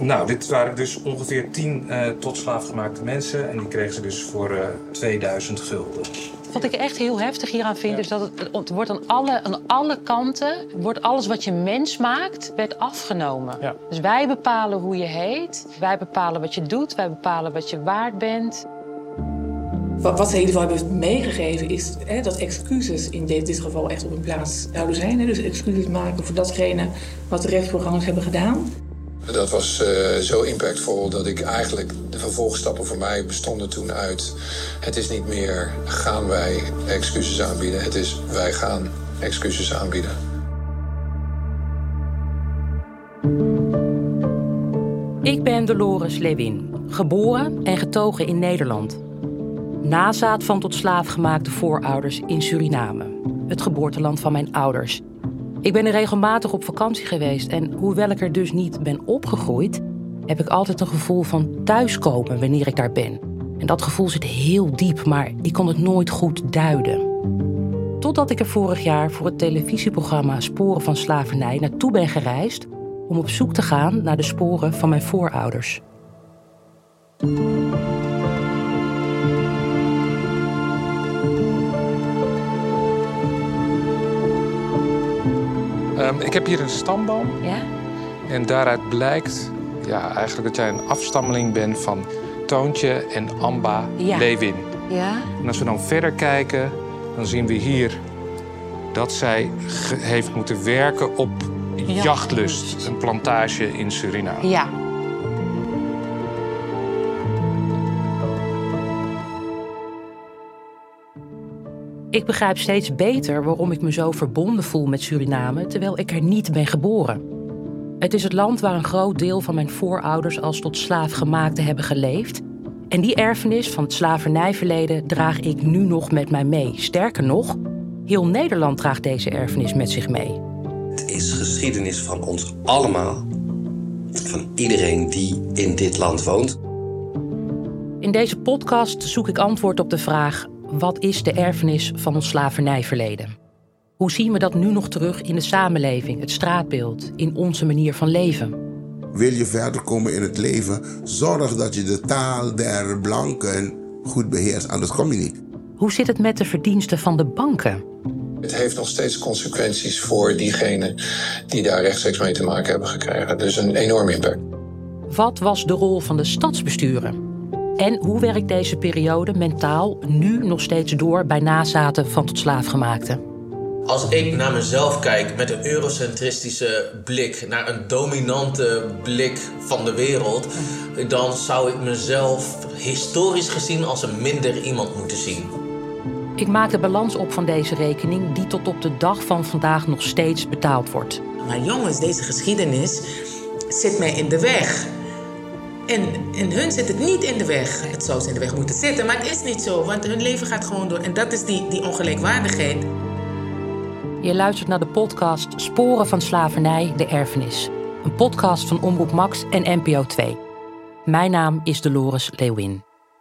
Nou, dit waren dus ongeveer 10 uh, tot slaafgemaakte mensen. En die kregen ze dus voor uh, 2000 gulden. Wat ik echt heel heftig hieraan vind, is dat het, het, wordt aan alle, aan alle kanten, wordt alles wat je mens maakt, werd afgenomen. Ja. Dus wij bepalen hoe je heet, wij bepalen wat je doet, wij bepalen wat je waard bent. Wat, wat ze in ieder geval hebben meegegeven is hè, dat excuses in dit, dit, geval echt op hun plaats zouden zijn. Hè, dus excuses maken voor datgene wat de rechtsprogramma's hebben gedaan. Dat was uh, zo impactvol dat ik eigenlijk de vervolgstappen voor mij bestonden toen uit. Het is niet meer gaan wij excuses aanbieden, het is wij gaan excuses aanbieden. Ik ben Dolores Lewin, geboren en getogen in Nederland. Nazaat van tot slaaf gemaakte voorouders in Suriname, het geboorteland van mijn ouders. Ik ben er regelmatig op vakantie geweest en hoewel ik er dus niet ben opgegroeid, heb ik altijd een gevoel van thuiskomen wanneer ik daar ben. En dat gevoel zit heel diep, maar ik kon het nooit goed duiden. Totdat ik er vorig jaar voor het televisieprogramma Sporen van Slavernij naartoe ben gereisd om op zoek te gaan naar de sporen van mijn voorouders. Um, ik heb hier een stamboom. Ja? En daaruit blijkt ja, eigenlijk dat jij een afstammeling bent van Toontje en Amba Ja. Lewin. Ja? En als we dan verder kijken, dan zien we hier dat zij heeft moeten werken op Jachtlust. Jachtlust, een plantage in Suriname. Ja. Ik begrijp steeds beter waarom ik me zo verbonden voel met Suriname terwijl ik er niet ben geboren. Het is het land waar een groot deel van mijn voorouders als tot slaafgemaakte hebben geleefd. En die erfenis van het slavernijverleden draag ik nu nog met mij mee. Sterker nog, heel Nederland draagt deze erfenis met zich mee. Het is geschiedenis van ons allemaal. Van iedereen die in dit land woont. In deze podcast zoek ik antwoord op de vraag: wat is de erfenis van ons slavernijverleden? Hoe zien we dat nu nog terug in de samenleving, het straatbeeld, in onze manier van leven? Wil je verder komen in het leven, zorg dat je de taal der blanken goed beheerst, anders kom je niet. Hoe zit het met de verdiensten van de banken? Het heeft nog steeds consequenties voor diegenen die daar rechtstreeks mee te maken hebben gekregen. Dus een enorme impact. Wat was de rol van de stadsbesturen? En hoe werkt deze periode mentaal nu nog steeds door bij nazaten van tot slaafgemaakten? Als ik naar mezelf kijk met een eurocentristische blik, naar een dominante blik van de wereld, dan zou ik mezelf historisch gezien als een minder iemand moeten zien. Ik maak de balans op van deze rekening, die tot op de dag van vandaag nog steeds betaald wordt. Maar jongens, deze geschiedenis zit mij in de weg. En, en hun zit het niet in de weg. Het zou ze in de weg moeten zitten, maar het is niet zo, want hun leven gaat gewoon door. En dat is die, die ongelijkwaardigheid. Je luistert naar de podcast Sporen van Slavernij, de Erfenis. Een podcast van Omroep Max en NPO 2. Mijn naam is Dolores Leeuwin.